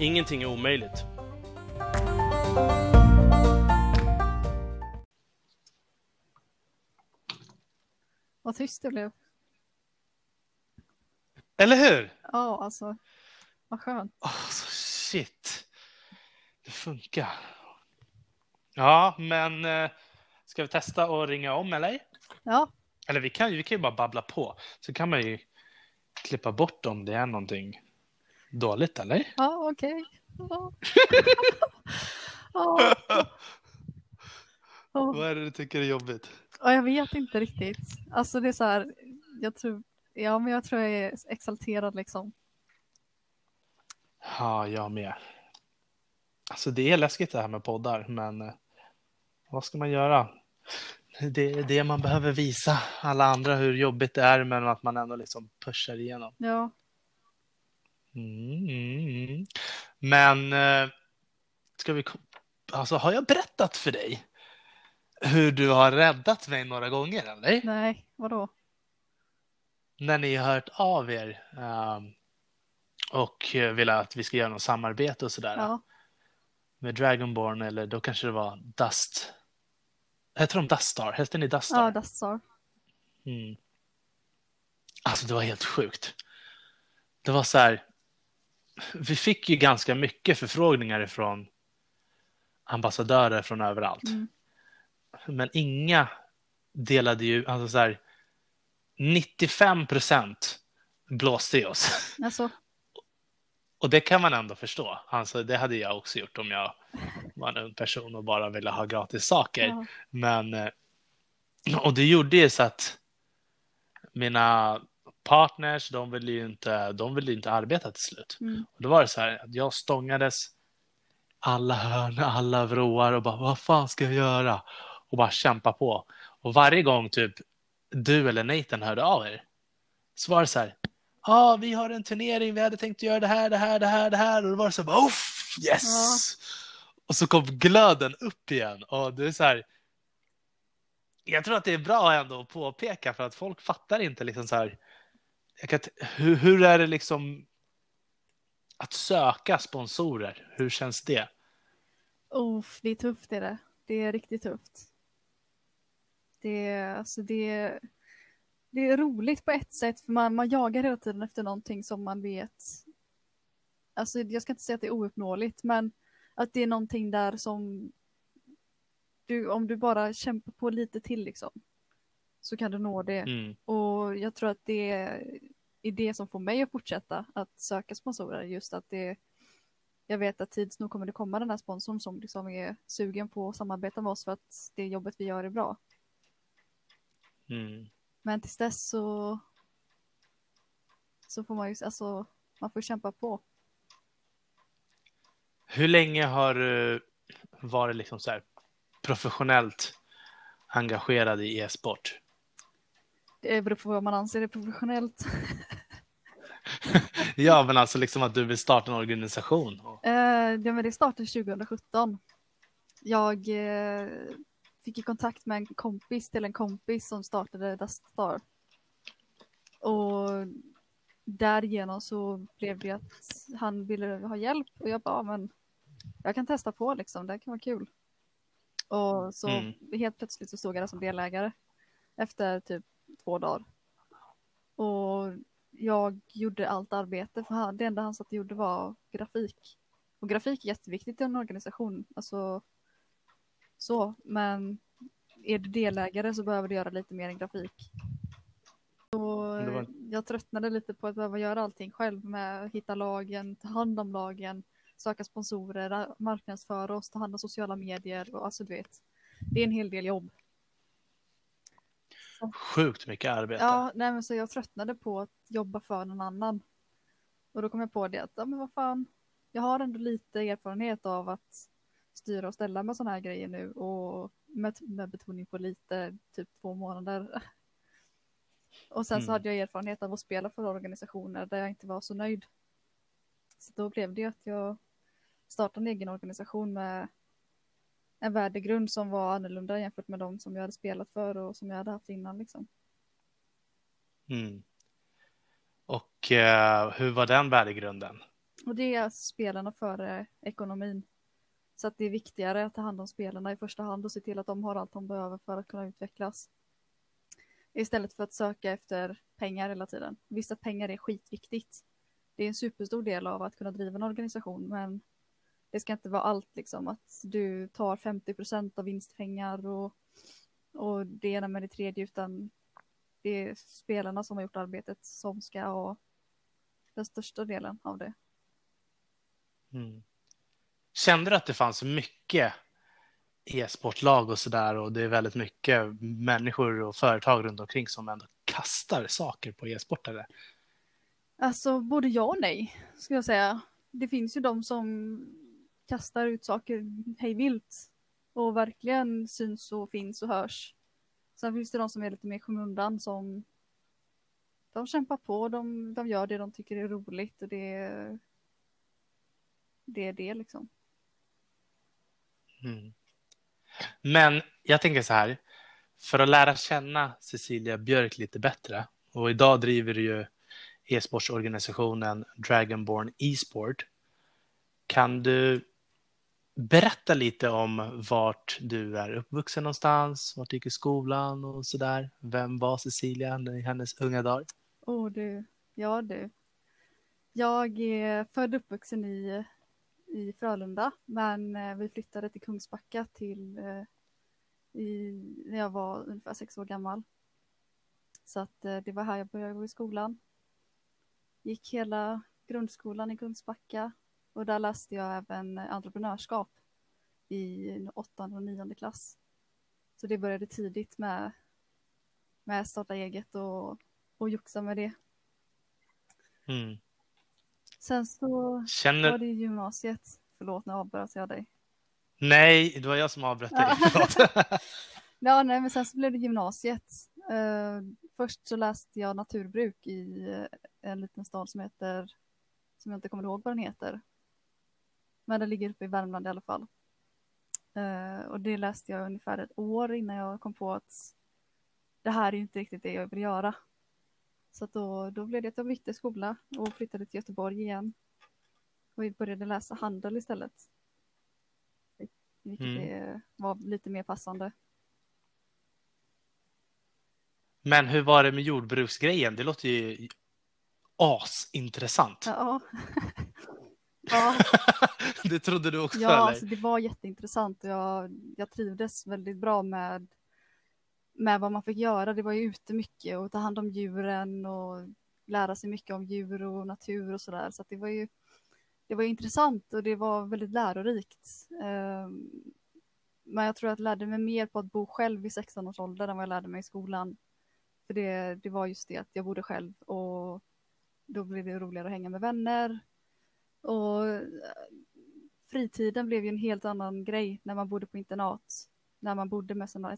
Ingenting är omöjligt. Vad tyst det blev. Eller hur? Ja, alltså. Vad skönt. Oh, så shit. Det funkar. Ja, men eh, ska vi testa att ringa om eller? Ja, Eller vi kan, ju- vi kan ju bara babbla på. Så kan man ju klippa bort om det är någonting dåligt, eller? ja okej. Ja. Ja, ja. Vad är det du tycker är jobbigt? Ja, jag vet inte riktigt. Alltså det är så här, jag tror, ja men jag tror jag är exalterad liksom. Ja, jag med. Alltså det är läskigt det här med poddar, men eh, vad ska man göra? Det är det man behöver visa alla andra hur jobbigt det är, men att man ändå liksom pushar igenom. Ja, Mm, mm, mm. Men eh, ska vi... Alltså, har jag berättat för dig hur du har räddat mig några gånger, eller? nej, vadå? När ni har hört av er ehm, och eh, vill att vi ska göra något samarbete och sådär. Ja, med Dragonborn eller då kanske det var Dust. Hette de Duststar? Hette ni Duststar? ja Dastar. Mm. Alltså det var helt sjukt. Det var så här. Vi fick ju ganska mycket förfrågningar ifrån ambassadörer från överallt. Mm. Men inga delade ju, alltså så här. 95 procent blåste i oss. Alltså, Och det kan man ändå förstå. Alltså, det hade jag också gjort om jag var en ung person och bara ville ha gratis saker. ja, Men, eh, och det gjorde ju så att mina partners, de ville ju inte, de ville inte arbeta till slut. mm. Och då var det så här att jag stångades alla hörn, alla vrår och bara vad fan ska jag göra? Och bara kämpa på. Och varje gång typ du eller Nathan hörde av er så var det så här Ja, ah, vi har en turnering, vi hade tänkt göra det här, det här, det här, det här. Och då var det så här, Uff, yes! Ja. Och så kom glöden upp igen. Och det är så här, jag tror att det är bra ändå att påpeka för att folk fattar inte liksom så här, kan, hur, hur är det liksom att söka sponsorer? Hur känns det? Uff, det är tufft det är det. Det är riktigt tufft. Det är, alltså det är, det är roligt på ett sätt för man, man jagar hela tiden efter någonting som man vet. Alltså jag ska inte säga att det är ouppnåeligt men att det är någonting där som du, om du bara kämpar på lite till liksom så kan du nå det. Mm. Och jag tror att det är det som får mig att fortsätta att söka sponsorer. Just att det, jag vet att tids nog kommer det komma den här sponsorn som liksom är sugen på att samarbeta med oss för att det jobbet vi gör är bra. Mm. Men tills dess så, så får man ju, alltså, man får kämpa på. Hur länge har du varit liksom så här professionellt engagerad i e-sport? Det beror på vad man anser är professionellt. Ja, men alltså liksom att du vill starta en organisation. Och, Eh, ja, men det startade 2017. Jag eh, fick i kontakt med en kompis till en kompis som startade Duststar. Och därigenom så blev det att han ville ha hjälp och jag bara, "Ja, men jag kan testa på liksom, det kan vara kul. Och så Mm. helt plötsligt så stod jag där som delägare efter typ två dagar. Och jag gjorde allt arbete för han, det enda han satt och gjorde var grafik. Och grafik är jätteviktigt i en organisation. Alltså, så, men är du delägare så behöver du göra lite mer än grafik. Och Det var- jag tröttnade lite på att behöva göra allting själv med att hitta lagen, ta hand om lagen, söka sponsorer, marknadsföra oss, ta hand om sociala medier och alltså du vet. Det är en hel del jobb. Sjukt mycket arbete. Ja, nej men så jag tröttnade på att jobba för någon annan. Och då kom jag på det att, ja men vad fan, jag har ändå lite erfarenhet av att styra och ställa med sådana här grejer nu och med, med betoning på lite, typ två månader. Och sen mm. så hade jag erfarenhet av att spela för organisationer där jag inte var så nöjd. Så då blev det att jag startade en egen organisation med en värdegrund som var annorlunda jämfört med de som jag hade spelat för och som jag hade haft innan. Liksom. Mm. Och eh, hur var den värdegrunden? Och det är spelarna före ekonomin. Så att det är viktigare att ta hand om spelarna i första hand och se till att de har allt de behöver för att kunna utvecklas. Istället för att söka efter pengar hela tiden. Visst att pengar är skitviktigt. Det är en superstor del av att kunna driva en organisation men det ska inte vara allt liksom att du tar 50 procent av vinstpengar och, och det ena med det tredje utan det är spelarna som har gjort arbetet som ska ha den största delen av det. Mm. Kände du att det fanns mycket e-sportlag och sådär och det är väldigt mycket människor och företag runt omkring som ändå kastar saker på e-sportare? Alltså både ja och nej, skulle jag säga. Det finns ju de som kastar ut saker hej vilt och verkligen syns och finns och hörs. Sen finns det de som är lite mer skymundan som de kämpar på, de, de gör det de tycker är roligt och det, det är det liksom. Mm. Men jag tänker så här, för att lära känna Cecilia Björk lite bättre och idag driver du ju e-sportsorganisationen Dragonborn e-sport. Kan du berätta lite om vart du är uppvuxen någonstans, vart du gick i skolan och så där. Vem var Cecilia i hennes unga dagar? Åh oh, du, ja du. Jag är född och uppvuxen i, i Frölunda, men eh, vi flyttade till Kungsbacka till eh, i, när jag var ungefär sex år gammal. Så att eh, det var här jag började gå i skolan. Gick hela grundskolan i Kungsbacka och där läste jag även entreprenörskap i åttonde och nionde klass. Så det började tidigt med, med starta eget och, och joxa med det. Mm. Sen så Känner... var det gymnasiet. Förlåt, nu avbröt jag dig. Nej, det var jag som avbröt dig. ja, nej, men sen så blev det gymnasiet. Uh, först så läste jag naturbruk i en liten stad som heter, som jag inte kommer ihåg vad den heter. Men det ligger uppe i Värmland i alla fall. Uh, och det läste jag ungefär ett år innan jag kom på att det här är inte riktigt det jag vill göra. Så då, då blev det att jag bytte skola och flyttade till Göteborg igen. Och började läsa handel istället. Vilket mm. var lite mer passande. Men hur var det med jordbruksgrejen? Det låter ju asintressant. Ja. ja. det trodde du också? Ja, eller? Alltså, det var jätteintressant. Jag, jag trivdes väldigt bra med, med vad man fick göra. Det var ju ute mycket och ta hand om djuren och lära sig mycket om djur och natur och sådär. Så, så det var ju det var intressant och det var väldigt lärorikt. Ehm, men jag tror att jag lärde mig mer på att bo själv i 16 års ålder än vad jag lärde mig i skolan. För det, det var just det att jag bodde själv och då blev det roligare att hänga med vänner. Och eh, fritiden blev ju en helt annan grej när man bodde på internat. När man bodde med sina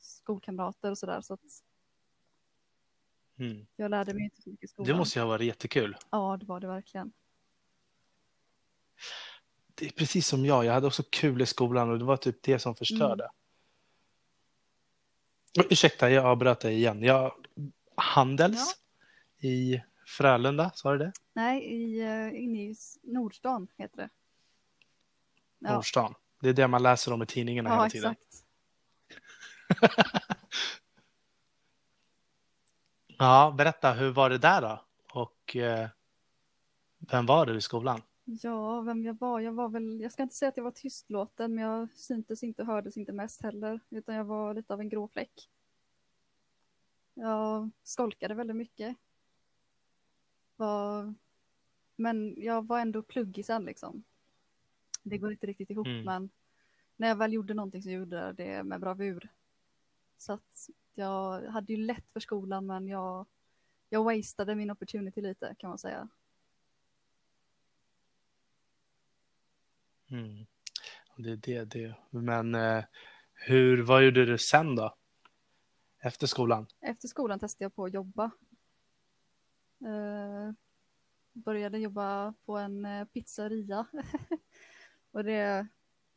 skolkamrater och sådär. Så att mm. Jag lärde mig inte så mycket i skolan. Det måste ju ha varit jättekul. Ja, det var det verkligen det är precis som jag, jag hade också kul i skolan och det var typ det som förstörde. Mm. Ursäkta, jag avbröt dig igen. Jag, Handels ja. i Frölunda, sa du det? Nej, i, uh, inne i Nordstan heter det. Ja. Nordstan, det är det man läser om i tidningarna ja, hela tiden. Exakt. ja, berätta, hur var det där då? Och eh, vem var du i skolan? Ja, vem jag var? Jag var väl, jag ska inte säga att jag var tystlåten, men jag syntes inte och hördes inte mest heller, utan jag var lite av en grå fläck. Jag skolkade väldigt mycket. Var, men jag var ändå pluggig sen liksom. Det går inte riktigt ihop, mm. men när jag väl gjorde någonting så gjorde jag det med bravur. Så att jag hade ju lätt för skolan, men jag, jag wastade min opportunity lite kan man säga. Mm. Det är det, det. Men eh, hur, vad gjorde du sen då? Efter skolan? Efter skolan testade jag på att jobba. Eh, började jobba på en eh, pizzeria. och det,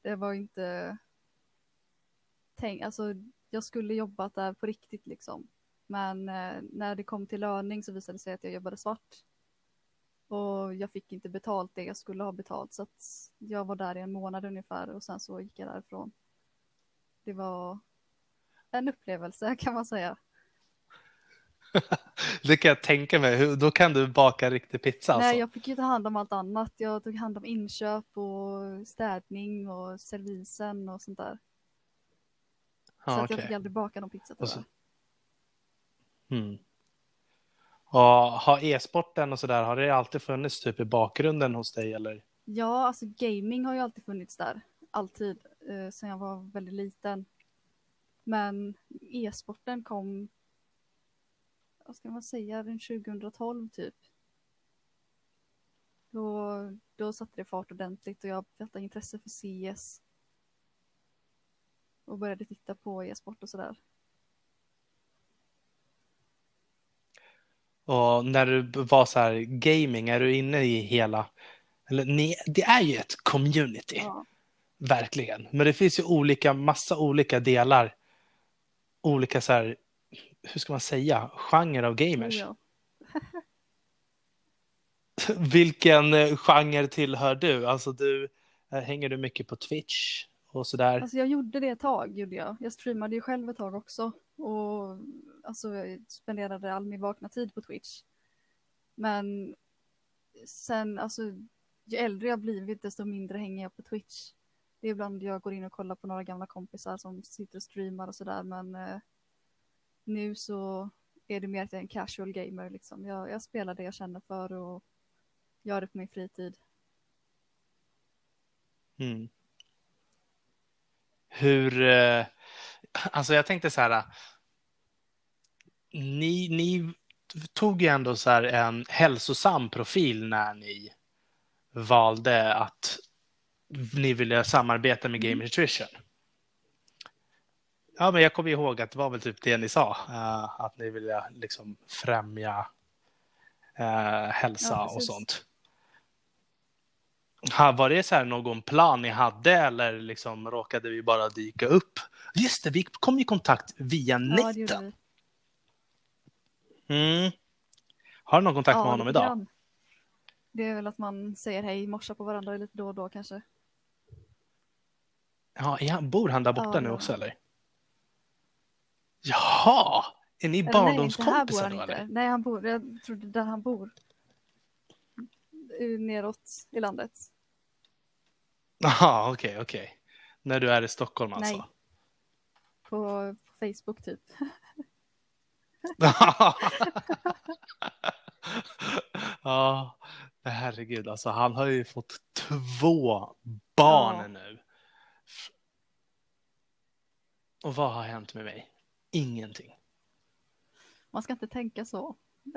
det var inte tänk, alltså jag skulle jobbat där på riktigt liksom. Men eh, när det kom till löning så visade det sig att jag jobbade svart. Och jag fick inte betalt det jag skulle ha betalt så att jag var där i en månad ungefär och sen så gick jag därifrån. Det var en upplevelse kan man säga. det kan jag tänka mig. Då kan du baka riktig pizza alltså? Nej, jag fick ju ta hand om allt annat. Jag tog hand om inköp och städning och servisen och sånt där. Så ah, att jag fick aldrig baka någon pizza tyvärr. Mm. Och har e-sporten och sådär, har det alltid funnits typ i bakgrunden hos dig eller? Ja, alltså gaming har ju alltid funnits där. Alltid, eh, sedan jag var väldigt liten. Men e-sporten kom, vad ska man säga, den 2012 typ. Då, då satte det fart ordentligt och jag fattade intresse för CS. Och började titta på e-sport och sådär. Och när du var så här gaming, är du inne i hela, eller ni, det är ju ett community. Ja. Verkligen. Men det finns ju olika, massa olika delar. Olika så här, hur ska man säga, genre av gamers. Ja. Vilken eh, genre tillhör du? Alltså du, eh, hänger du mycket på Twitch och sådär? Alltså jag gjorde det ett tag, gjorde jag. Jag streamade ju själv ett tag också. Och alltså, jag spenderade all min vakna tid på Twitch. Men sen, alltså, ju äldre jag blivit desto mindre hänger jag på Twitch. Det är ibland jag går in och kollar på några gamla kompisar som sitter och streamar och sådär men eh, nu så är det mer att jag är en casual gamer liksom. Jag, jag spelar det jag känner för och gör det på min fritid. Mm. Hur, eh, alltså jag tänkte så här, ni, ni tog ju ändå så här en hälsosam profil när ni valde att ni ville samarbeta med Game Nutrition. Ja, men jag kommer ihåg att det var väl typ det ni sa, uh, att ni ville liksom främja uh, hälsa ja, och sånt. Var det så här någon plan ni hade eller liksom råkade vi bara dyka upp? Just det, vi kom i kontakt via ja, nätten. Mm. Har du någon kontakt ja, med honom idag? Grann. Det är väl att man säger hej, morsar på varandra lite då och då kanske. Ja, bor han där borta ja, nu också eller? Jaha, är ni barndomskompisar då eller? Nej, han bor, jag trodde där han bor. Neråt i landet. Jaha, okej, okay, okej. Okay. När du är i Stockholm alltså? Nej. På, på Facebook typ. ja, herregud, alltså han har ju fått två barn ja. nu. Och vad har hänt med mig? Ingenting. Man ska inte tänka så.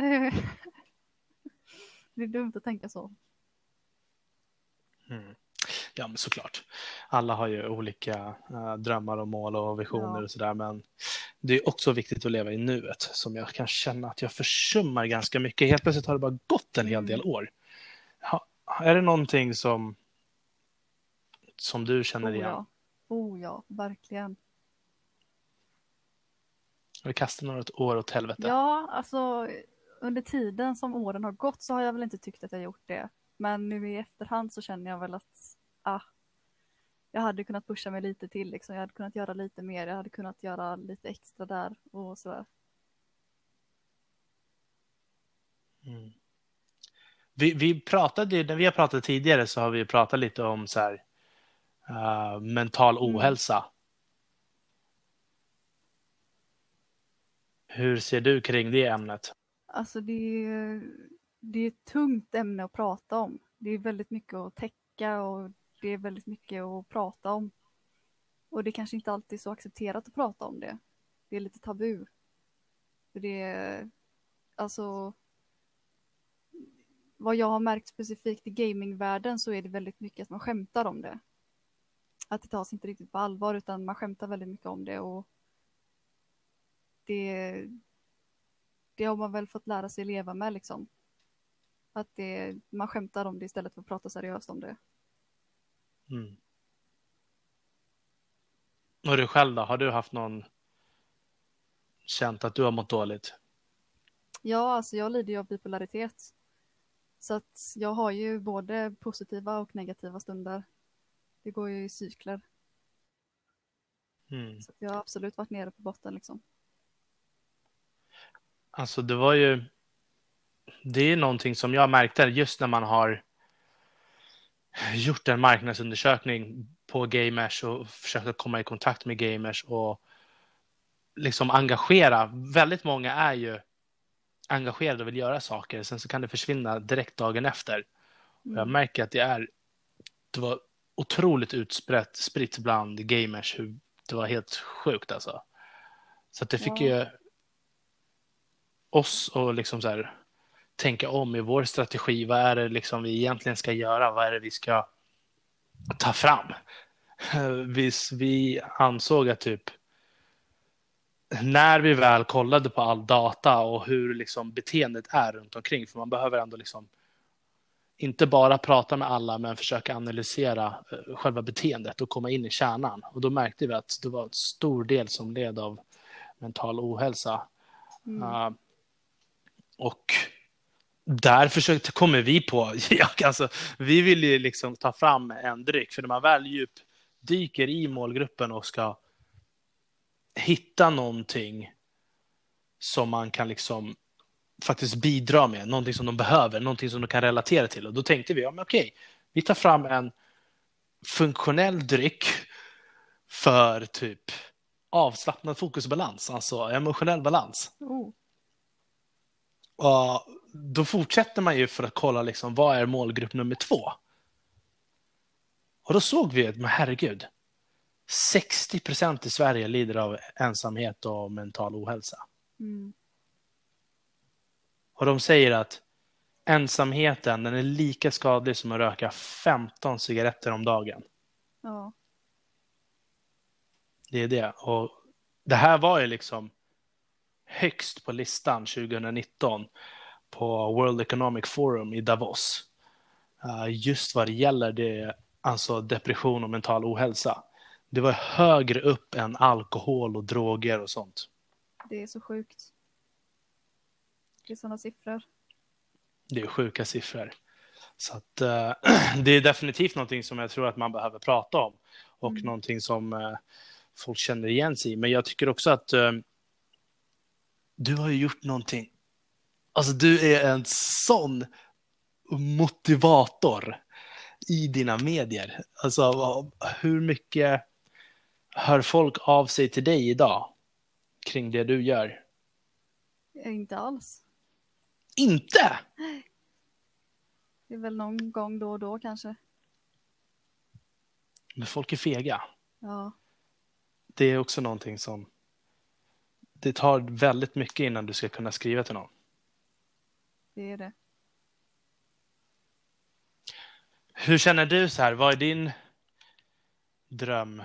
Det är dumt att tänka så. Mm. Ja, men såklart. Alla har ju olika uh, drömmar och mål och visioner ja. och sådär, men det är också viktigt att leva i nuet som jag kan känna att jag försummar ganska mycket. Helt plötsligt har det bara gått en hel del mm. år. Ha, är det någonting som, som du känner igen? Oh ja, oh, ja verkligen. Har du kastat några år åt helvete? Ja, alltså under tiden som åren har gått så har jag väl inte tyckt att jag gjort det. Men nu i efterhand så känner jag väl att ah, jag hade kunnat pusha mig lite till. Liksom. Jag hade kunnat göra lite mer. Jag hade kunnat göra lite extra där och sådär. Mm. Vi, vi pratade, när vi har pratat tidigare så har vi pratat lite om så här, uh, mental mm. ohälsa. Mm. Hur ser du kring det ämnet? Alltså det är, det är ett tungt ämne att prata om. Det är väldigt mycket att täcka och det är väldigt mycket att prata om. Och det är kanske inte alltid är så accepterat att prata om det. Det är lite tabu. För det är, alltså, vad jag har märkt specifikt i gamingvärlden så är det väldigt mycket att man skämtar om det. Att det tas inte riktigt på allvar utan man skämtar väldigt mycket om det och det, det har man väl fått lära sig leva med liksom. Att det, man skämtar om det istället för att prata seriöst om det. Mm. Och du själv då? Har du haft någon känt att du har mått dåligt? Ja, alltså jag lider ju av bipolaritet. Så att jag har ju både positiva och negativa stunder. Det går ju i cykler. Mm. Så jag har absolut varit nere på botten liksom. Alltså det var ju, det är någonting som jag märkte just när man har gjort en marknadsundersökning på gamers och försökt att komma i kontakt med gamers och liksom engagera. Väldigt många är ju engagerade och vill göra saker. Sen så kan det försvinna direkt dagen efter. Och jag Mm. märker att det är det var otroligt utspritt spritt bland gamers. Hur, det var helt sjukt alltså. Så det fick Ja. ju oss att liksom så här, tänka om i vår strategi. Vad är det liksom vi egentligen ska göra? Vad är det vi ska ta fram? Vi, vi ansåg att typ när vi väl kollade på all data och hur liksom beteendet är runt omkring, för man behöver ändå liksom inte bara prata med alla, men försöka analysera eh, själva beteendet och komma in i kärnan. Och då märkte vi att det var en stor del som led av mental ohälsa. Mm. Och där försökte, kommer vi på, alltså, vi vill ju liksom ta fram en dryck, för när man väl djupdyker i målgruppen och ska hitta någonting som man kan liksom faktiskt bidra med, någonting som de behöver, någonting som de kan relatera till. Och då tänkte vi, ja men okej, vi tar fram en funktionell dryck för typ avslappnad fokusbalans, alltså emotionell balans. Oh. Och då fortsätter man ju för att kolla liksom, vad är målgrupp nummer två. Och då såg vi att, men herregud, 60 procent i Sverige lider av ensamhet och mental ohälsa. Mm. Och de säger att ensamheten den är lika skadlig som att röka 15 cigaretter om dagen. Ja. Det är det. Och det här var ju liksom högst på listan 2019 på World Economic Forum i Davos. Uh, just vad det gäller det, alltså depression och mental ohälsa. Det var högre upp än alkohol och droger och sånt. Det är så sjukt. Det är sådana siffror. Det är sjuka siffror. Så att, uh, det är definitivt någonting som jag tror att man behöver prata om och Mm. någonting som uh, folk känner igen sig i. Men jag tycker också att uh, du har ju gjort någonting. Alltså du är en sån motivator i dina medier. Alltså hur mycket hör folk av sig till dig idag kring det du gör? Eh, Inte alls. Inte! Det är väl någon gång då och då kanske. Men folk är fega. Ja. Det är också någonting som det tar väldigt mycket innan du ska kunna skriva till någon. Det är det. Hur känner du så här? Vad är din dröm,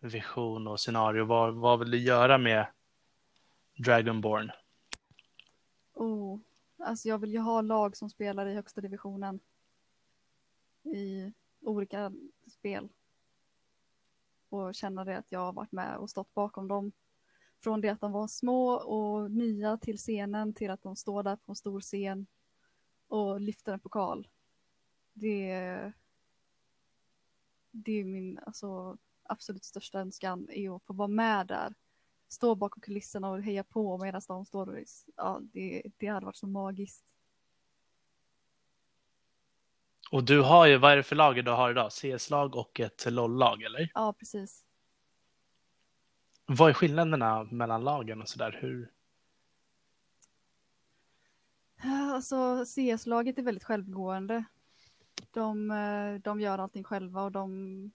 vision och scenario? Vad, vad vill du göra med Dragonborn? Oh. Alltså jag vill ju ha lag som spelar i högsta divisionen. I olika spel. Och känna det att jag har varit med och stått bakom dem. Från det att de var små och nya till scenen till att de står där på en stor scen och lyfter en pokal. Det är, det är min alltså, absolut största önskan är att få vara med där. Stå bakom kulisserna och heja på medan de står och ja, det, det hade varit så magiskt. Och du har ju, vad är det för lag du har idag? CS-lag och ett LOL-lag, eller? Ja, precis. Vad är skillnaderna mellan lagen och sådär? Hur? Eh, alltså CS-laget är väldigt självgående. De, eh, de gör allting själva och de,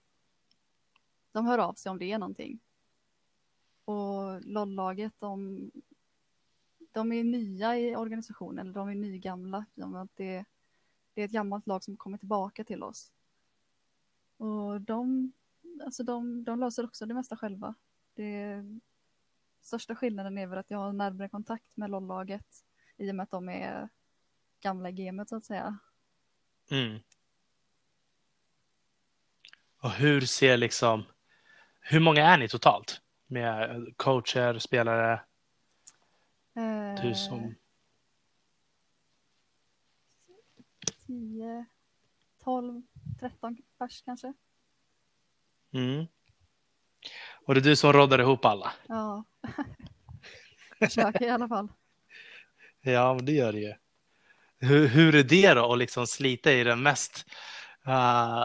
de hör av sig om det är någonting. Och LOL-laget, de, de är nya i organisationen, eller de är nygamla. Det, det är ett gammalt lag som kommer tillbaka till oss. Och de, alltså de, de löser också det mesta själva. Det största skillnaden är väl att jag har närmare kontakt med LOL-laget i och med att de är gamla i gamet så att säga. Mm. Och hur ser liksom, hur många är ni totalt? Med coacher, spelare? Eh, Du som... 10, 12, 13 pers kanske. Mm. Och det är du som råddar ihop alla? Ja. Försöker i alla fall. Ja, men det gör det ju. Hur, hur är det då att liksom slita i den mest uh,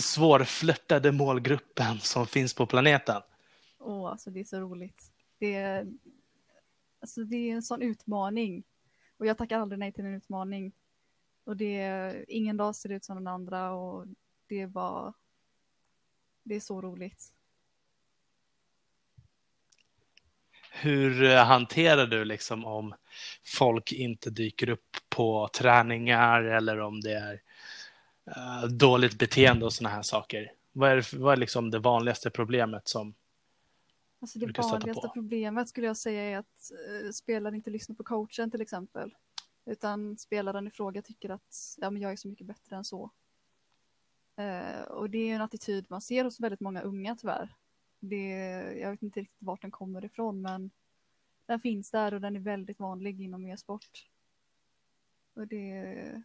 svårflörtade målgruppen som finns på planeten? Åh, alltså det är så roligt. Det är, alltså det är en sån utmaning. Och jag tackar aldrig nej till en utmaning. Och det är, ingen dag ser ut som den andra och det är bara, det är så roligt. Hur eh, hanterar du liksom om folk inte dyker upp på träningar eller om det är uh, dåligt beteende och sådana här saker? Vad är, vad är liksom det vanligaste problemet som Alltså det vanligaste problemet skulle jag säga är att uh, spelaren inte lyssnar på coachen till exempel. Utan spelaren i fråga tycker att ja, men jag är så mycket bättre än så. Eh, och det är en attityd man ser hos väldigt många unga tyvärr. Det, jag vet inte riktigt vart den kommer ifrån men den finns där och den är väldigt vanlig inom e-sport. Och det,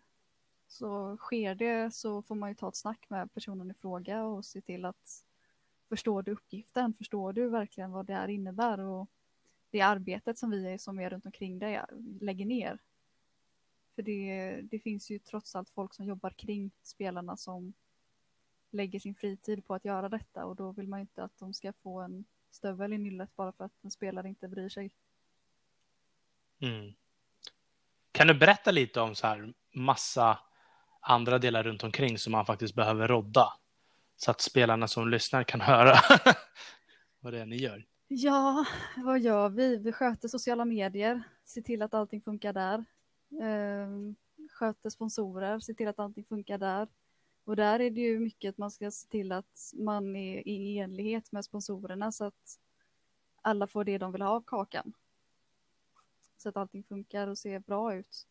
så sker det så får man ju ta ett snack med personen i fråga och se till att förstår du uppgiften? Förstår du verkligen vad det här innebär och det arbetet som vi är, som är runt omkring dig lägger ner? För det, det finns ju trots allt folk som jobbar kring spelarna som lägger sin fritid på att göra detta och då vill man inte att de ska få en stövel i nyllet bara för att en spelare inte bryr sig. Mm. Kan du berätta lite om så här massa andra delar runt omkring som man faktiskt behöver rodda? Så att spelarna som lyssnar kan höra vad det är ni gör. Ja, vad gör vi? Vi sköter sociala medier, ser till att allting funkar där. Ehm, sköter sponsorer, ser till att allting funkar där. Och där är det ju mycket att man ska se till att man är i enlighet med sponsorerna så att alla får det de vill ha av kakan. Så att allting funkar och ser bra ut.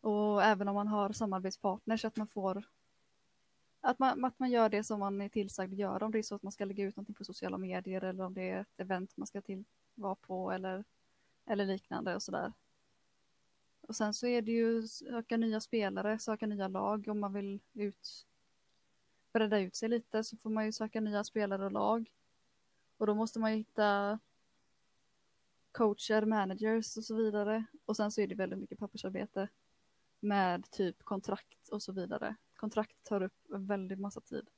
Och även om man har samarbetspartners att man får att man, att man gör det som man är tillsagd att göra. Om det är så att man ska lägga ut någonting på sociala medier eller om det är ett event man ska till, vara på eller, eller liknande och sådär. Och sen så är det ju söka nya spelare, söka nya lag om man vill ut, bredda ut sig lite så får man ju söka nya spelare och lag. Och då måste man ju hitta coacher, managers och så vidare. Och sen så är det väldigt mycket pappersarbete med typ kontrakt och så vidare. Kontrakt tar upp en väldigt massa tid.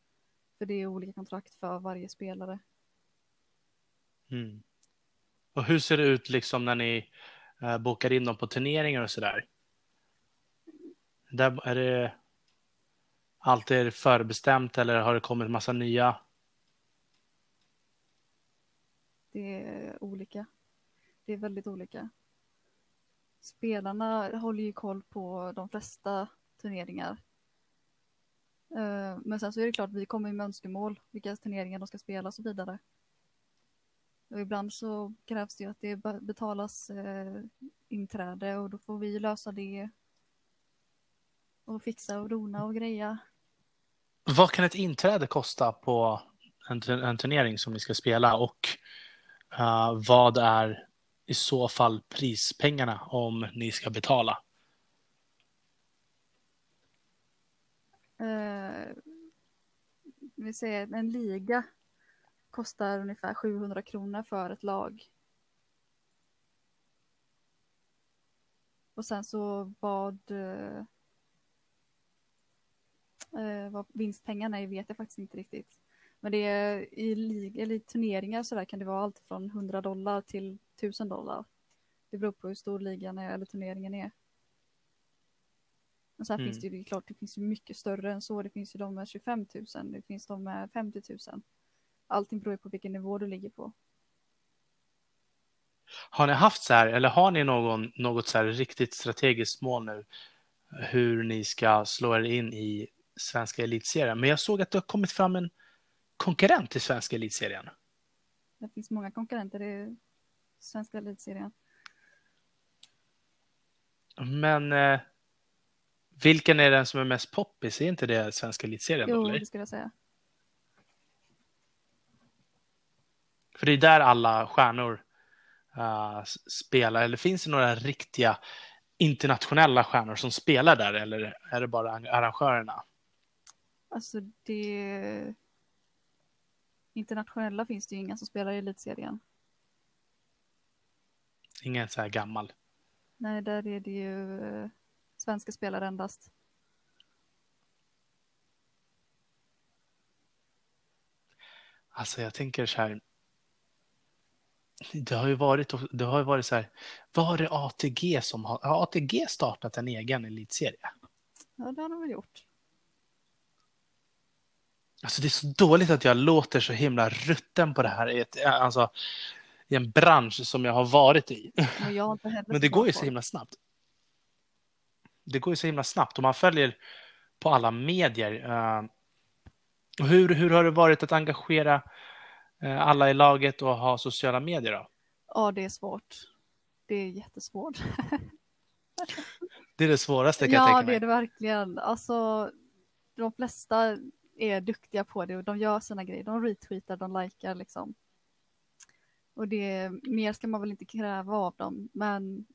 För det är olika kontrakt för varje spelare. Mm. Och hur ser det ut liksom när ni eh, bokar in dem på turneringar och sådär? Där är det alltid förbestämt eller har det kommit massa nya? Det är olika. Det är väldigt olika. Spelarna håller ju koll på de flesta turneringar. Eh, men sen så är det klart, vi kommer med önskemål, vilka turneringar de ska spela och så vidare. Och ibland så krävs det ju att det be- betalas eh, inträde och då får vi lösa det. Och fixa och dona och greja. Vad kan ett inträde kosta på en, en turnering som ni ska spela och eh, vad är i så fall prispengarna om ni ska betala? Eh, vi säger en liga kostar ungefär 700 kronor för ett lag. Och sen så vad, eh, eh, vad vinstpengarna är vet jag faktiskt inte riktigt. Men det är i, lig- eller i turneringar så där kan det vara allt från 100 dollar till 1000 dollar. Det beror på hur stor ligan är eller turneringen är. Men sen Mm. finns det ju det klart, det finns ju mycket större än så. Det finns ju de med 25 000, det finns de med 50 000. Allting beror på vilken nivå du ligger på. Har ni haft så här, eller har ni någon, något så här riktigt strategiskt mål nu hur ni ska slå er in i svenska elitserien. Men jag såg att det har kommit fram en konkurrent till svenska elitserien. Det finns många konkurrenter i svenska elitserien. Men eh, vilken är den som är mest poppis? Är inte det svenska elitserien? Jo, eller? det skulle jag säga. För det är där alla stjärnor uh, spelar. Eller finns det några riktiga internationella stjärnor som spelar där? Eller är det bara arrangörerna? Alltså det... Internationella finns det ju inga som spelar i elitserien. Ingen så här gammal? Nej, där är det ju eh, svenska spelare endast. Alltså jag tänker så här. Det har ju varit, det har ju varit så här. Var det ATG som har, har ATG startat en egen elitserie? Ja, det har de väl gjort. Alltså det är så dåligt att jag låter så himla rutten på det här i, ett, alltså, i en bransch som jag har varit i. Men, jag har inte heller Men det går ju så himla snabbt. Det går ju så himla snabbt och man följer på alla medier. eh, hur, hur har det varit att engagera alla i laget och ha sociala medier då? Ja, det är svårt. Det är jättesvårt. Det är det svåraste kan jag Ja, tänka det mig. är det verkligen. Alltså, de flesta är duktiga på det och de gör sina grejer. De retweetar, de likar liksom. Och det, mer ska man väl inte kräva av dem, men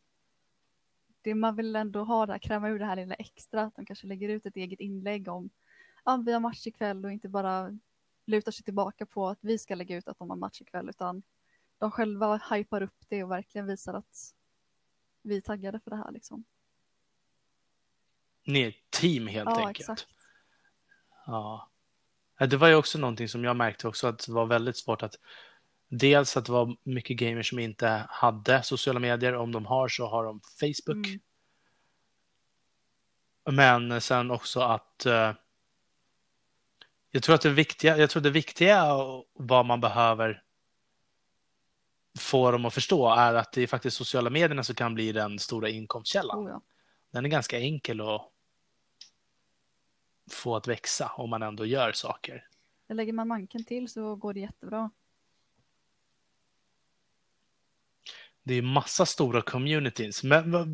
det man vill ändå ha där, kräva ur det här lilla extra, att de kanske lägger ut ett eget inlägg om ja, vi har match ikväll och inte bara lutar sig tillbaka på att vi ska lägga ut att de har match ikväll, utan de själva hypar upp det och verkligen visar att vi är taggade för det här liksom. Ni är ett team helt Ja, enkelt. exakt. Ja. Det var ju också någonting som jag märkte också att det var väldigt svårt att dels att det var mycket gamers som inte hade sociala medier. Om de har så har de Facebook. Mm. Men sen också att eh, jag tror att det viktiga, jag tror det viktiga och vad man behöver få dem att förstå är att det är faktiskt sociala medierna som kan bli den stora inkomstkällan. Oh, ja. Den är ganska enkel att få att växa om man ändå gör saker. Lägger man manken till så går det jättebra. Det är massa stora communities. Men var,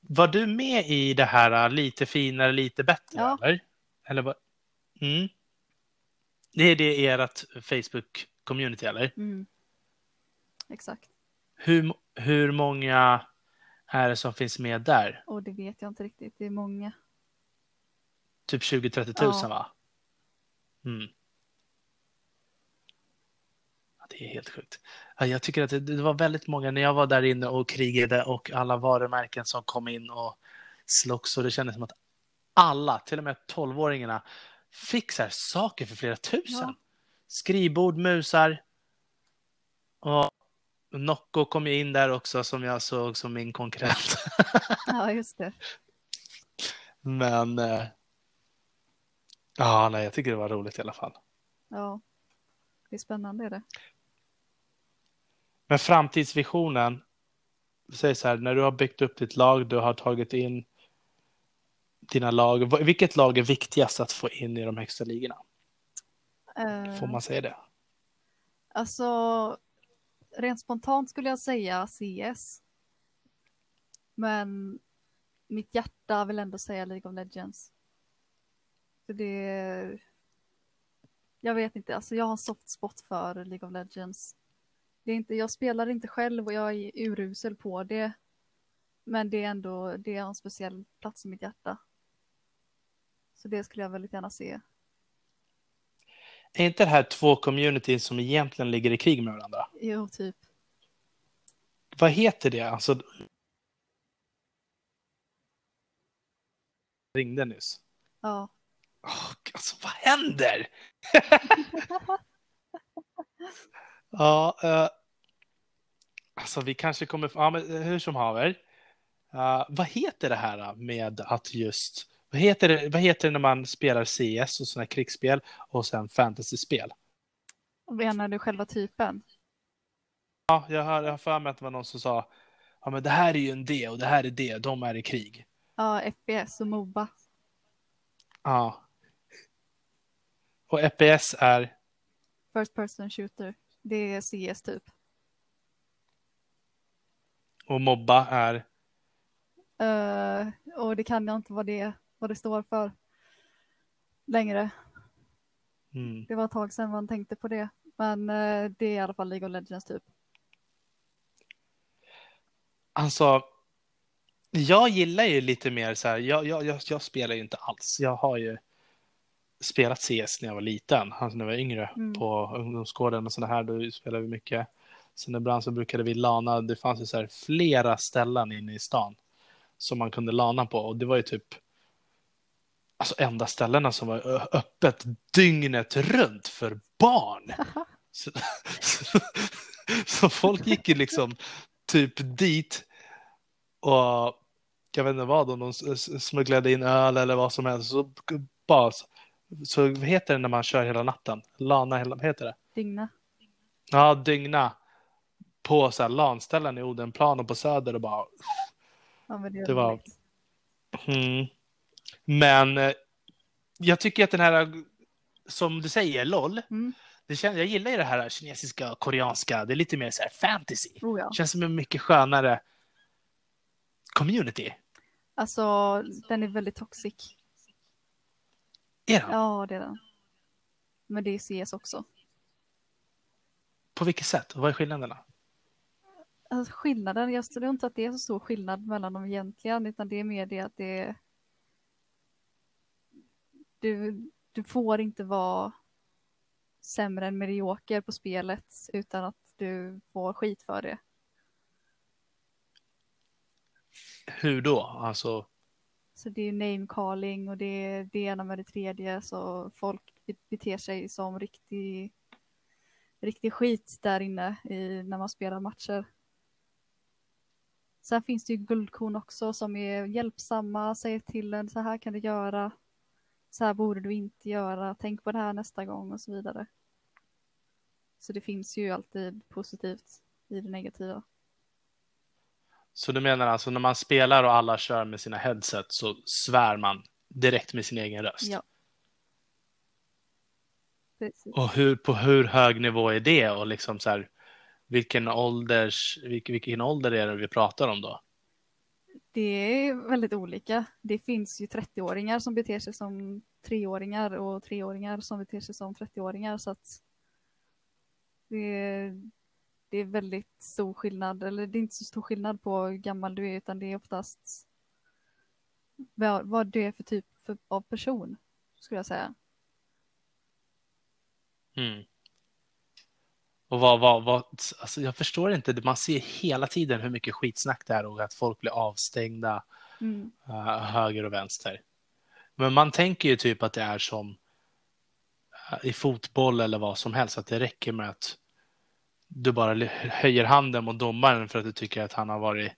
var du med i det här lite finare, lite bättre? Ja. Eller? eller vad? Mm. Det är det ert Facebook-community, eller? Mm. Exakt. Hur, hur många är det som finns med där? Och det vet jag inte riktigt. Det är många. Typ 20-30 000, Ja. va? Mm. Det är helt sjukt. Ja, Jag tycker att det, det var väldigt många när jag var där inne och krigade och alla varumärken som kom in och slogs och det kändes som att alla, till och med 12-åringarna, här saker för flera tusen. Ja. Skrivbord, musar. Och Nocco kom ju in där också som jag såg som min konkurrent. Ja, just det. Men eh, ja, nej, jag tycker det var roligt i alla fall. Ja. Det är spännande är det. Men framtidsvisionen, säg så här, när du har byggt upp ditt lag, du har tagit in dina lag, vilket lag är viktigast att få in i de högsta ligorna? Eh, Får man säga det? Alltså, rent spontant skulle jag säga CS. Men mitt hjärta vill ändå säga League of Legends. För det... Jag vet inte, alltså jag har en soft spot för League of Legends. Det är inte, jag spelar inte själv och jag är urusel på det. Men det är ändå, det har en speciell plats i mitt hjärta. Så det skulle jag väldigt gärna se. Är inte det här två communities som egentligen ligger i krig med varandra? Jo, typ. Vad heter det? Alltså... Ringde nyss. Ja. Åh, alltså, vad händer? ja, eh, alltså vi kanske kommer... Ja, men hur som haver. Uh, vad heter det här med att just... Vad heter det, vad heter det när man spelar CS och sådana krigsspel och sen fantasyspel? Menar du själva typen? Ja, jag har, jag har för mig att det var någon som sa ja, men det här är ju en D och det här är D, de är i krig. Ja, FPS och Moba. Ja. Och FPS är? First person shooter. Det är CS typ. Och Mobba är? Uh, och det kan jag inte vad det, vad det står för längre. Mm. Det var ett tag sedan man tänkte på det. Men uh, det är i alla fall League of Legends typ. Alltså, jag gillar ju lite mer så här, jag, jag, jag, jag spelar ju inte alls. Jag har ju spelat CS när jag var liten, alltså när jag var yngre Mm. på ungdomsgården och sådana här, då spelade vi mycket. Sen ibland så brukade vi lana, det fanns ju så här flera ställen inne i stan som man kunde lana på och det var ju typ alltså enda ställena som var öppet dygnet runt för barn. Så, så, så folk gick ju liksom typ dit och jag vet inte vad, om de smugglade in öl eller vad som helst. Så bara, så vad heter det när man kör hela natten? Lana, hela, vad heter det? Dygna. Ja, dygna på så här LAN-ställen i Odenplan och på Söder och bara Ja, det, Det var-. Mm. Men eh, jag tycker att den här, som du säger, LOL. Mm. Det känns, jag gillar ju det här kinesiska, koreanska. Det är lite mer så här fantasy. Oh, ja. känns som en mycket skönare community. Alltså, den är väldigt toxic. Är den? Ja, det är den. Men det är CS också. På vilket sätt? Vad är skillnaderna? Alltså, skillnaden, jag tror inte att det är så stor skillnad mellan dem egentligen, utan det är mer det att det är... Du, du får inte vara sämre än medioker på spelet utan att du får skit för det. Hur då? Alltså, Så det är name calling och det är det ena med det tredje så folk beter sig som riktig, riktig skit där inne i, när man spelar matcher. Sen finns det ju guldkorn också som är hjälpsamma, säger till en så här kan du göra, så här borde du inte göra, tänk på det här nästa gång och så vidare. Så det finns ju alltid positivt i det negativa. så du menar alltså när man spelar och alla kör med sina headset så svär man direkt med sin egen röst? Ja. Precis. Och hur, på hur hög nivå är det? Och liksom så här, vilken, ålders, vilken, vilken ålder är det vi pratar om då? Det är väldigt olika. Det finns ju 30-åringar som beter sig som 3-åringar och 3-åringar som beter sig som 30-åringar så att det är, det är väldigt stor skillnad, eller det är inte så stor skillnad på hur gammal du är utan det är oftast vad, vad du är för typ för, av person, skulle jag säga. Mm. Och vad, vad, vad, alltså jag förstår inte, man ser hela tiden hur mycket skitsnack det är och att folk blir avstängda Mm. uh, höger och vänster. Men man tänker ju typ att det är som uh, i fotboll eller vad som helst, att det räcker med att du bara höjer handen mot domaren för att du tycker att han har varit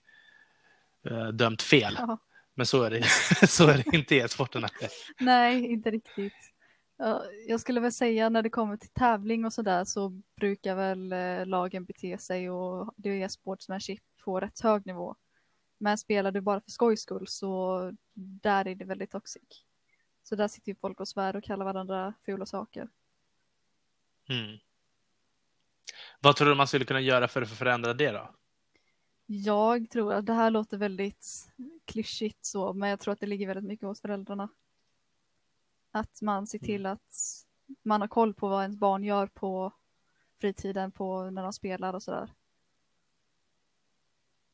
uh, dömt fel. Ja. Men så är det, så är det inte i e-sporten. Nej, inte riktigt. Ja, Jag skulle väl säga när det kommer till tävling och sådär så brukar väl eh, lagen bete sig och det är sportsmanship på rätt hög nivå. Men spelar du bara för skojs skull så där är det väldigt toxic. Så där sitter ju folk och svär och kallar varandra fula saker. Mm. Vad tror du man skulle kunna göra för att förändra det då? Jag tror att det här låter väldigt klyschigt så, men jag tror att det ligger väldigt mycket hos föräldrarna. Att man ser till att man har koll på vad ens barn gör på fritiden, på när de spelar och sådär.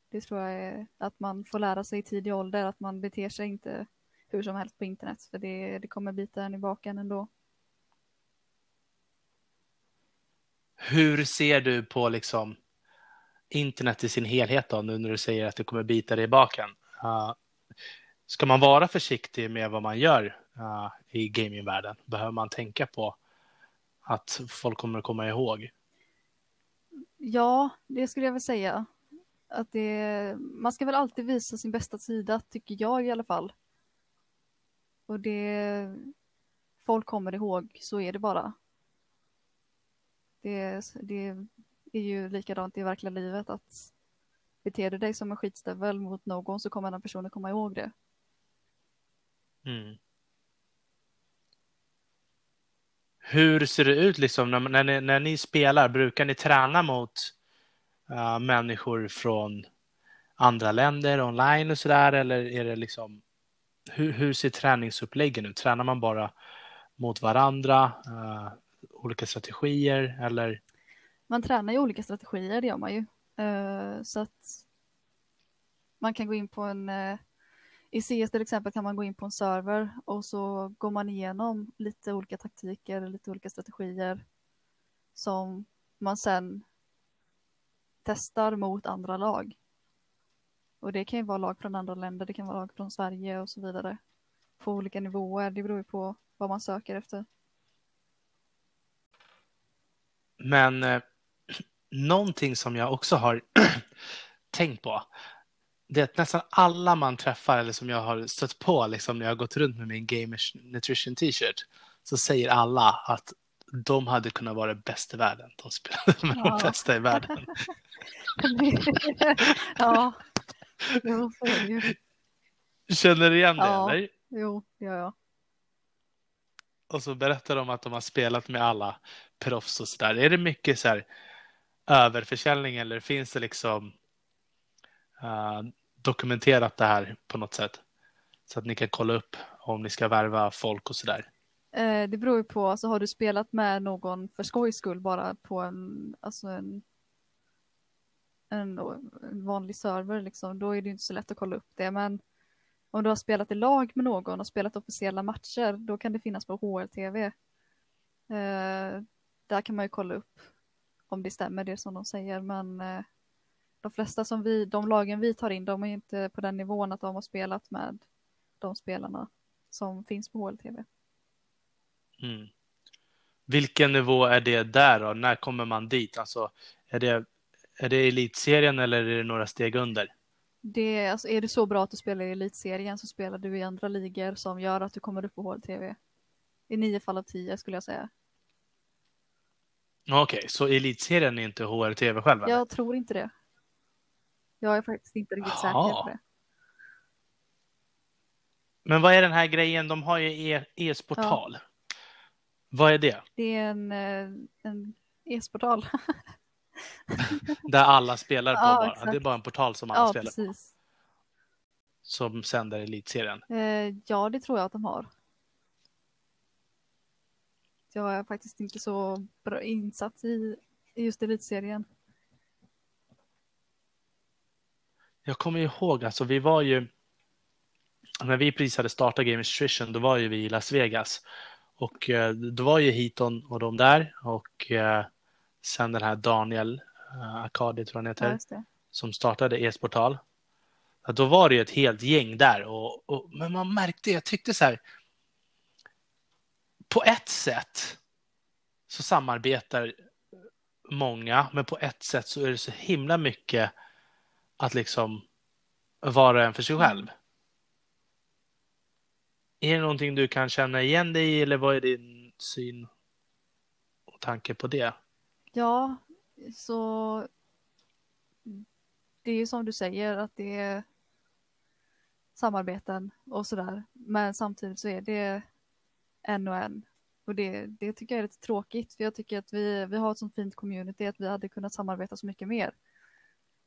Det tror jag är att man får lära sig i tidig ålder, att man beter sig inte hur som helst på internet, för det, det kommer bita en i baken ändå. Hur ser du på liksom internet i sin helhet då, nu när du säger att det kommer bita dig i baken? Uh, ska man vara försiktig med vad man gör uh, i gamingvärlden? Behöver man tänka på att folk kommer att komma ihåg? Ja, det skulle jag väl säga. Att det, man ska väl alltid visa sin bästa sida, tycker jag i alla fall. Och det folk kommer ihåg, så är det bara. Det, det är ju likadant i verkliga livet att beter du dig som en skitstövel mot någon så kommer den personen komma ihåg det. Mm. Hur ser det ut liksom när, när, ni, när ni spelar? Brukar ni träna mot uh, människor från andra länder online och sådär? Eller är det liksom hur, hur ser träningsuppläggen ut? Tränar man bara mot varandra? Uh, olika strategier eller? Man tränar ju olika strategier, det gör man ju. Uh, så att man kan gå in på en uh, i CS till exempel kan man gå in på en server och så går man igenom lite olika taktiker, lite olika strategier som man sen testar mot andra lag. Och det kan ju vara lag från andra länder, det kan vara lag från Sverige och så vidare. På olika nivåer, det beror ju på vad man söker efter. Men eh, någonting som jag också har tänkt på, det är att nästan alla man träffar eller som jag har stött på liksom, när jag har gått runt med min Gamers Nutrition t-shirt så säger alla att de hade kunnat vara bäst i världen. De spelade med ja. de bästa i världen. ja, jo, så är det ju. Känner du igen det ja. eller? Jo, gör jag. Och så berättar de att de har spelat med alla proffs och sådär. Är det mycket så här överförsäljning eller finns det liksom Eh, dokumenterat det här på något sätt? Så att ni kan kolla upp om ni ska värva folk och sådär. där. det beror ju på, alltså har du spelat med någon för skojs skull bara på en, alltså en, en, en vanlig server liksom, då är det inte så lätt att kolla upp det. Men om du har spelat i lag med någon och spelat officiella matcher, då kan det finnas på HLTV. Eh, där kan man ju kolla upp om det stämmer det som de säger, men eh, de flesta som vi, de lagen vi tar in, de är inte på den nivån att de har spelat med de spelarna som finns på HLTV. Mm. Vilken nivå är det där då? När kommer man dit? Alltså, är det, är det elitserien eller är det några steg under? Det, alltså, är du så bra att du spelar i elitserien så spelar du i andra ligor som gör att du kommer upp på HLTV. I nio fall av tio skulle jag säga. Okej, okay, så elitserien är inte HRTV själv? Jag eller? tror inte det. Jag är faktiskt inte riktigt säker på det. Men vad är den här grejen? De har ju e- e-sportal. Ja. Vad är det? Det är en, eh, en e-sportal. Där alla spelar på ja, bara. Exakt. Det är bara en portal som alla ja, spelar precis. på. Som sänder elitserien. Eh, ja, det tror jag att de har. Jag är faktiskt inte så bra insatt i, i just elitserien. Jag kommer ihåg, alltså vi var ju, när vi precis hade startat Game Nutrition, då var ju vi i Las Vegas. Och eh, då var ju Hiton och de där och eh, sen den här Daniel eh, Akadi tror jag han heter, Ja, som startade e-sportal. Då var det ju ett helt gäng där, och, och, men man märkte, jag tyckte så här, på ett sätt så samarbetar många, men på ett sätt så är det så himla mycket att liksom vara en för sig själv. Är det någonting du kan känna igen dig i eller vad är din syn och tanke på det? Ja, så det är ju som du säger att det är samarbeten och sådär. Men samtidigt så är det en och en. Och det, det tycker jag är lite tråkigt för jag tycker att vi, vi har ett sånt fint community att vi hade kunnat samarbeta så mycket mer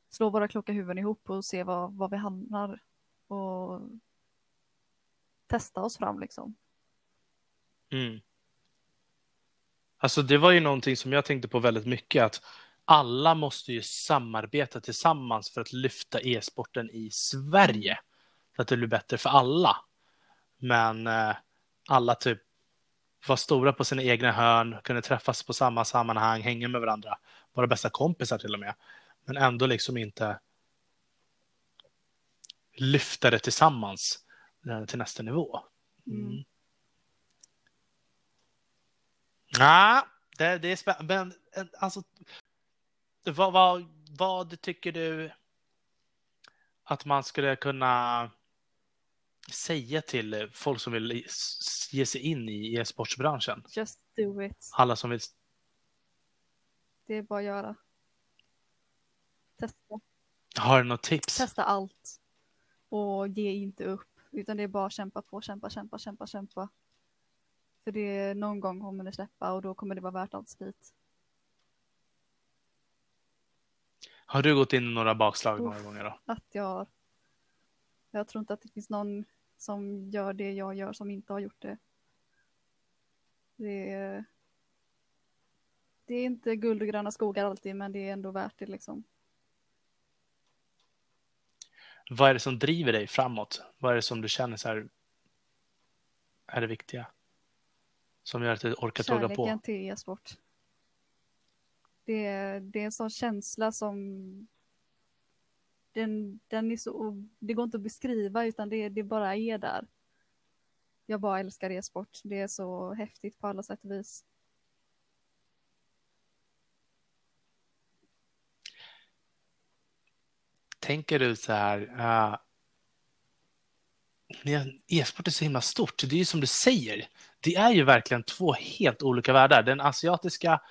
slå våra kloka huvuden ihop och se var, var vi hamnar och testa oss fram liksom. Mm. Alltså det var ju någonting som jag tänkte på väldigt mycket att alla måste ju samarbeta tillsammans för att lyfta e-sporten i Sverige. Så att det blir bättre för alla. Men eh, alla typ var stora på sina egna hörn, kunde träffas på samma sammanhang, hänga med varandra, vara bästa kompisar till och med men ändå liksom inte lyfta det tillsammans eh, till nästa nivå. Mm. Mm. Ja, det, det är spännande. Men alltså, vad, vad, vad tycker du att man skulle kunna säga till folk som vill ge sig in i e-sportsbranschen? Just do it. Alla som vill. Det är bara att göra. Testa. Har du något tips? Testa allt. Och ge inte upp. Utan det är bara kämpa på, kämpa, kämpa, kämpa, kämpa. För det någon gång kommer det släppa och då kommer det vara värt allt slit. Har du gått in i några bakslag några Uff. gånger då? Att jag har. Jag tror inte att det finns någon som gör det jag gör som inte har gjort det. Det är, det är inte guld och gröna skogar alltid, men det är ändå värt det liksom. Vad är det som driver dig framåt? Vad är det som du känner så här är det viktiga? Som gör att du orkar tåga på? Kärleken till e-sport. Det är, det är en sån känsla som den, den är så, det går inte att beskriva utan det, det bara är där. Jag bara älskar e-sport. Det är så häftigt på alla sätt och vis. Tänker du så här, uh, e-sport är så himla stort. Det är ju som du säger, det är ju verkligen två helt olika världar. Den asiatiska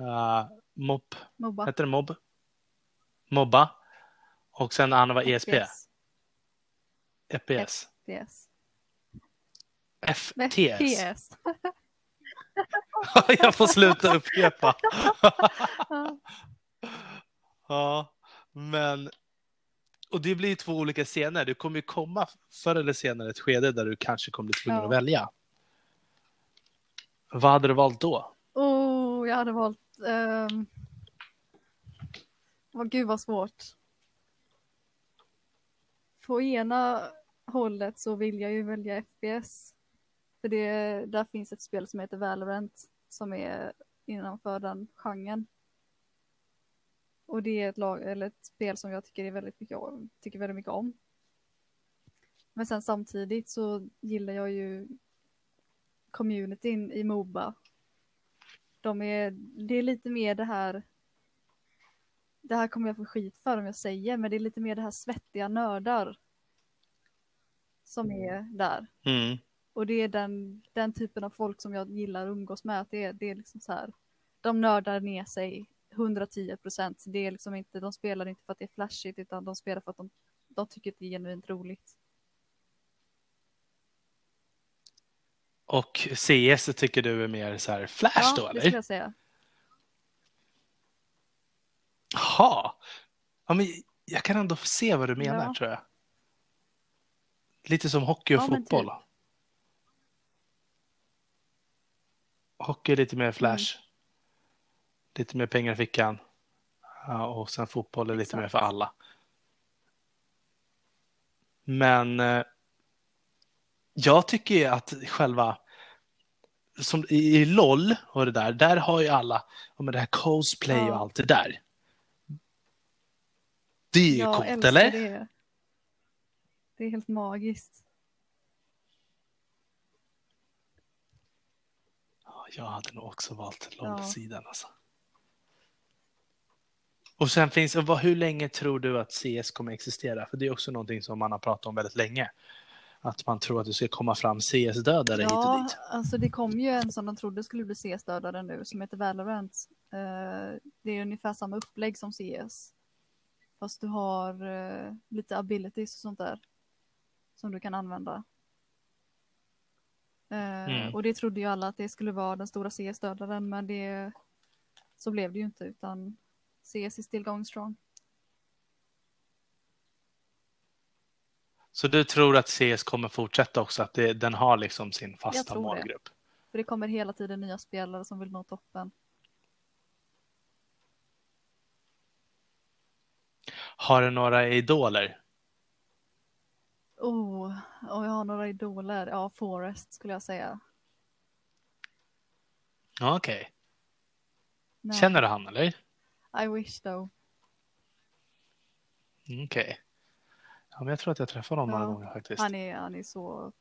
uh, mob, Mobba. heter det mob? Mobba. Och sen andra var ESP, FPS. FPS. FTS. FPS. Jag får sluta upprepa. Ja, men och det blir två olika scener. Det kommer ju komma förr eller senare ett skede där du kanske kommer bli tvungen Ja. att välja. Vad hade du valt då? Oh, jag hade valt... Um... Oh, gud vad svårt. På ena hållet så vill jag ju välja FPS. För det, där finns ett spel som heter Valorant som är innanför den genren. Och det är ett, lag, eller ett spel som jag tycker, är väldigt mycket, tycker väldigt mycket om. Men sen samtidigt så gillar jag ju communityn i Moba de är, det är lite mer det här, det här kommer jag få skit för om jag säger, men det är lite mer det här svettiga nördar som är där. Mm. Och det är den, den typen av folk som jag gillar att umgås med, att det det är liksom så här, de nördar ner sig 110 procent. Det är liksom inte, de spelar inte för att det är flashigt, utan de spelar för att de, de tycker att det är genuint roligt. Och CS tycker du är mer så här flash då ja, det eller? skulle jag säga. Jaha. Ja, men jag kan ändå se vad du menar Ja. tror jag. Lite som hockey och Ja, fotboll. typ. Hockey är lite mer Mm. Lite mer pengar i fickan. Ja, och sen fotboll är lite Exakt. mer för alla. Men eh, jag tycker att själva som i, LOL och det där, där har ju alla ja, men det här cosplay och Ja. allt det där. Det är ju Jag coolt, eller? det. Det är helt magiskt. Ja, jag hade nog också valt Ja. LOL-sidan alltså. Och sen finns, och vad, hur länge tror du att CS kommer existera? För det är också någonting som man har pratat om väldigt länge. Att man tror att det ska komma fram CS-dödare hit och Ja, dit. alltså det kom ju en som de trodde skulle bli CS-dödare nu som heter Valorant. Eh, det är ungefär samma upplägg som CS. Fast du har eh, lite abilities och sånt där. Som du kan använda. Eh, Mm. Och det trodde ju alla att det skulle vara den stora CS-dödaren men det så blev det ju inte utan CS is still going strong. Så du tror att CS kommer fortsätta också, att det, den har liksom sin fasta tror det. målgrupp? För det kommer hela tiden nya spelare som vill nå toppen. Har du några idoler? Oh, och jag har några idoler. Ja, Forrest skulle jag säga. Okej. Nej, Känner du han eller? I wish though. Okej. Ja, men jag tror att jag träffade honom några Ja, gånger faktiskt. Han är, han är så...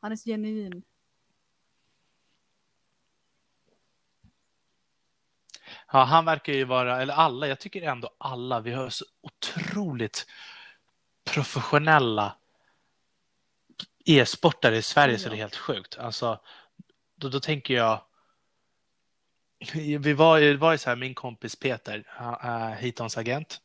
Han är så genuin. Ja, han verkar ju vara, eller alla, jag tycker ändå alla, vi har så otroligt professionella e-sportare i Sverige så Ja. det är helt sjukt. Alltså, då, då tänker jag, vi var, ju- det var ju så här, min kompis Peter, är Hitons agent.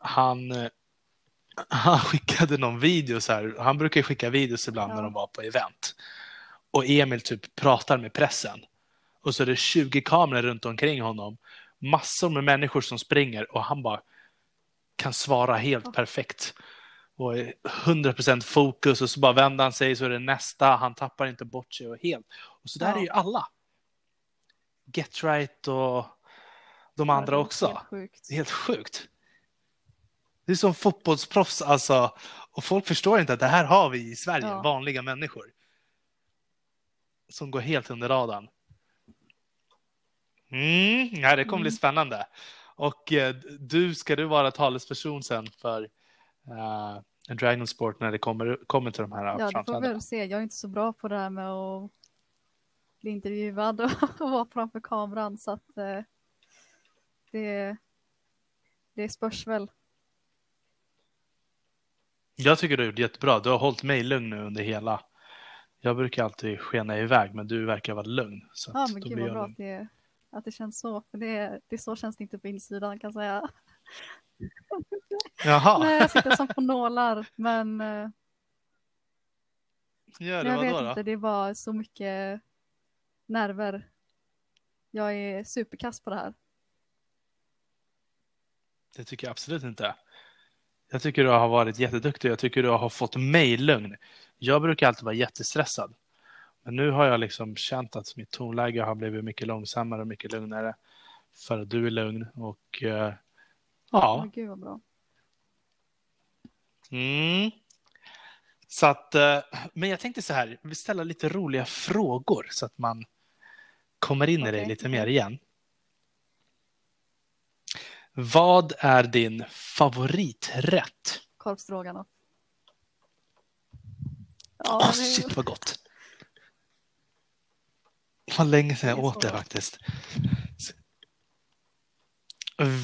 Han, eh, han skickade någon video så här. Han brukar ju skicka videos ibland Ja. när de var på event. Och Emil typ pratar med pressen. Och så är det 20 kameror runt omkring honom. Massor med människor som springer och han bara kan svara helt Ja. perfekt. Och är 100% fokus och så bara vänder han sig så är det nästa. Han tappar inte bort sig och helt. Och så där Ja. är ju alla. Get right och de andra också. Helt sjukt. Det är helt sjukt. Det är som fotbollsproffs alltså. Och folk förstår inte att det här har vi i Sverige, Ja. vanliga människor. Som går helt under radarn. Mm, ja, det kommer bli Mm. spännande. Och eh, du, ska du vara talesperson sen för uh, Dragon Sport när det kommer, kommer till de här Ja, det får vi väl se. Jag är inte så bra på det här med att bli intervjuad och vara framför kameran så att eh, det, det spörs väl. Jag tycker du har gjort jättebra. Du har hållit mig lugn nu under hela. Jag brukar alltid skena iväg, men du verkar vara lugn. Så Ja, men gud vad bra att det, att det känns så. För det, det så känns det inte på insidan kan jag säga. Jaha, Nej, jag sitter som på nålar. Men, eh, gör men det jag vet då? inte, det var så mycket nerver. Jag är superkass på det här. Det tycker jag absolut inte. Jag tycker du har varit jätteduktig. Jag tycker du har fått mig lugn. Jag brukar alltid vara jättestressad. Men nu har jag liksom känt att mitt tonläge har blivit mycket långsammare och mycket lugnare. För att du är lugn och eh, ja. Men gud vad bra. Mm. Så att, eh, men jag tänkte så här, vi ställer lite roliga frågor så att man kommer in i det Okej, lite mer igen. Vad är din favoriträtt? Korvstroganoff. Ja, det är- shit vad gott! Vad länge sedan jag Det åt det faktiskt.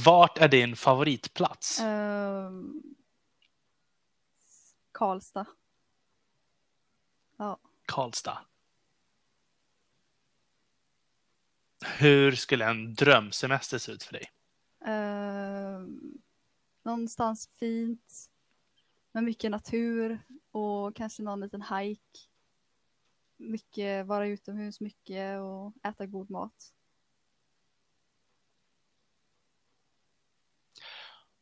Vart är din favoritplats? Ehm, Karlstad. Ja, Karlstad. Hur skulle en drömsemester se ut för dig? ehm, någonstans fint med mycket natur och kanske någon liten hike. Mycket vara utomhus mycket och äta god mat.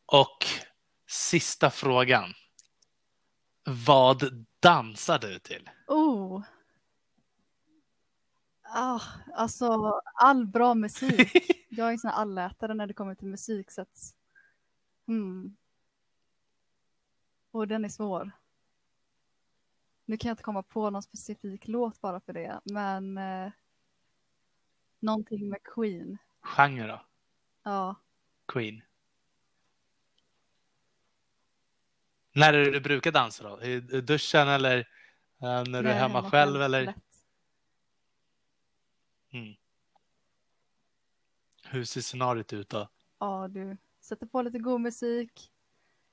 Och sista frågan. Vad dansar du till? Oh! Ah, alltså all bra musik. Jag är en sån här allätare när det kommer till musik så att... Hmm. Och den är svår. Nu kan jag inte komma på någon specifik låt bara för det, men eh, någonting med Queen. Genre då? Ja, Queen. När är det du brukar dansa då? I duschen eller eh, när du är hemma själv? Eller? Mm. Hur ser scenariot ut då? Ja, du sätter på lite god musik,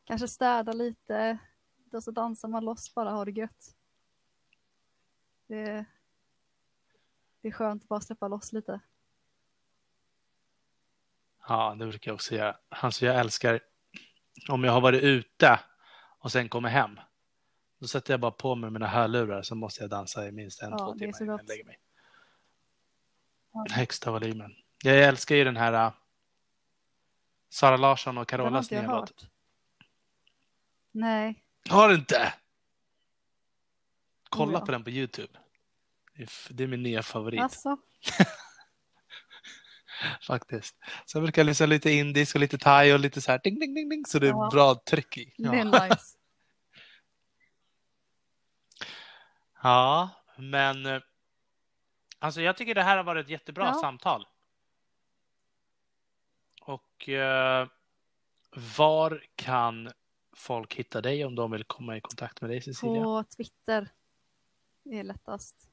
kanske städa lite, då så dansar man loss bara, har det gött. Det, det är skönt att bara släppa loss lite. Ja, det brukar jag också göra. Alltså jag älskar om jag har varit ute och sen kommer hem. Då sätter jag bara på mig mina hörlurar så måste jag dansa i minst en, Ja, två timmar innan jag lägger mig. Ja. Högsta volymen. Jag älskar ju den här äh, Sara Larsson och Den Carolas nya låt. Nej, Har du inte? Kolla ja. på den på Youtube. Det är min nya favorit alltså. faktiskt. Sen brukar jag lyssna lite indisk och lite thai och lite så här ding, ding, ding, ding, så det är Ja. bra tryck i. Det är Ja. nice. ja, men eh, alltså jag tycker det här har varit ett jättebra Ja. samtal. Och eh, var kan folk hitta dig om de vill komma i kontakt med dig Cecilia? På Twitter är lättast.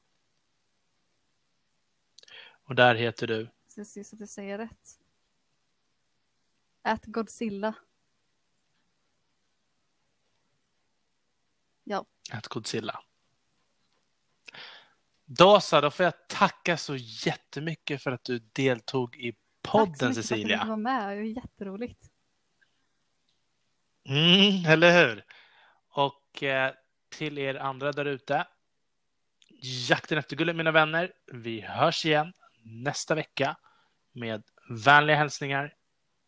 Och där heter du? Ser så att jag säger rätt. At Godzilla. Ja, Att Godzilla. Då så, då får jag tacka så jättemycket för att du deltog i podden Tack så mycket Cecilia. Tack för att du var med, det var jätteroligt. Mm, eller hur? Och eh, till er andra där ute. Jakten efter guldet mina vänner. Vi hörs igen nästa vecka med vänliga hälsningar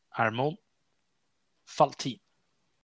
Armon Faltin.